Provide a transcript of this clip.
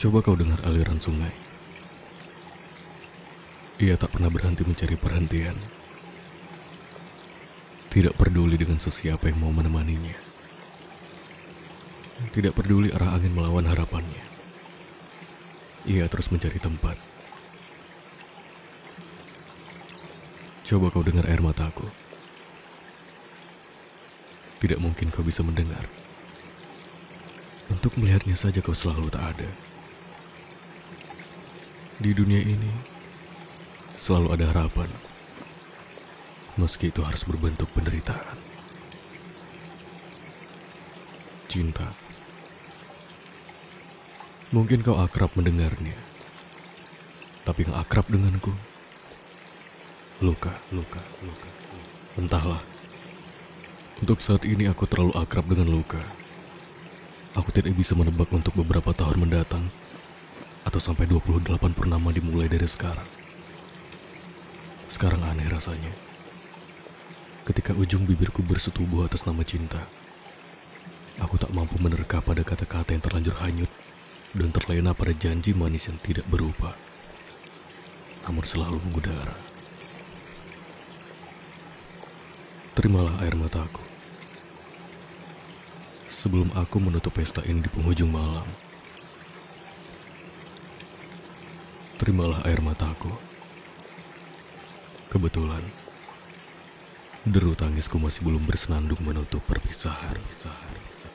Coba kau dengar aliran sungai. Ia tak pernah berhenti mencari perhentian. Tidak peduli dengan sesiapa yang mau menemaninya. Tidak peduli arah angin melawan harapannya. Ia terus mencari tempat. Coba kau dengar air mataku. Tidak mungkin kau bisa mendengar. Untuk melihatnya saja kau selalu tak ada. Di dunia ini, selalu ada harapan. Meski itu harus berbentuk penderitaan. Cinta. Mungkin kau akrab mendengarnya. Tapi yang akrab denganku, luka, luka, luka. Entahlah. Untuk saat ini aku terlalu akrab dengan luka. Aku tidak bisa menebak untuk beberapa tahun mendatang atau sampai 28 purnama dimulai dari sekarang. Sekarang aneh rasanya. Ketika ujung bibirku bersetubuh atas nama cinta, aku tak mampu menerka pada kata-kata yang terlanjur hanyut dan terlena pada janji manis yang tidak berubah, namun selalu mengudara. Terimalah air mataku. Sebelum aku menutup pesta ini di penghujung malam, terimalah air mataku. Kebetulan, deru tangisku masih belum bersenandung menutup perpisahan. perpisahan, perpisahan.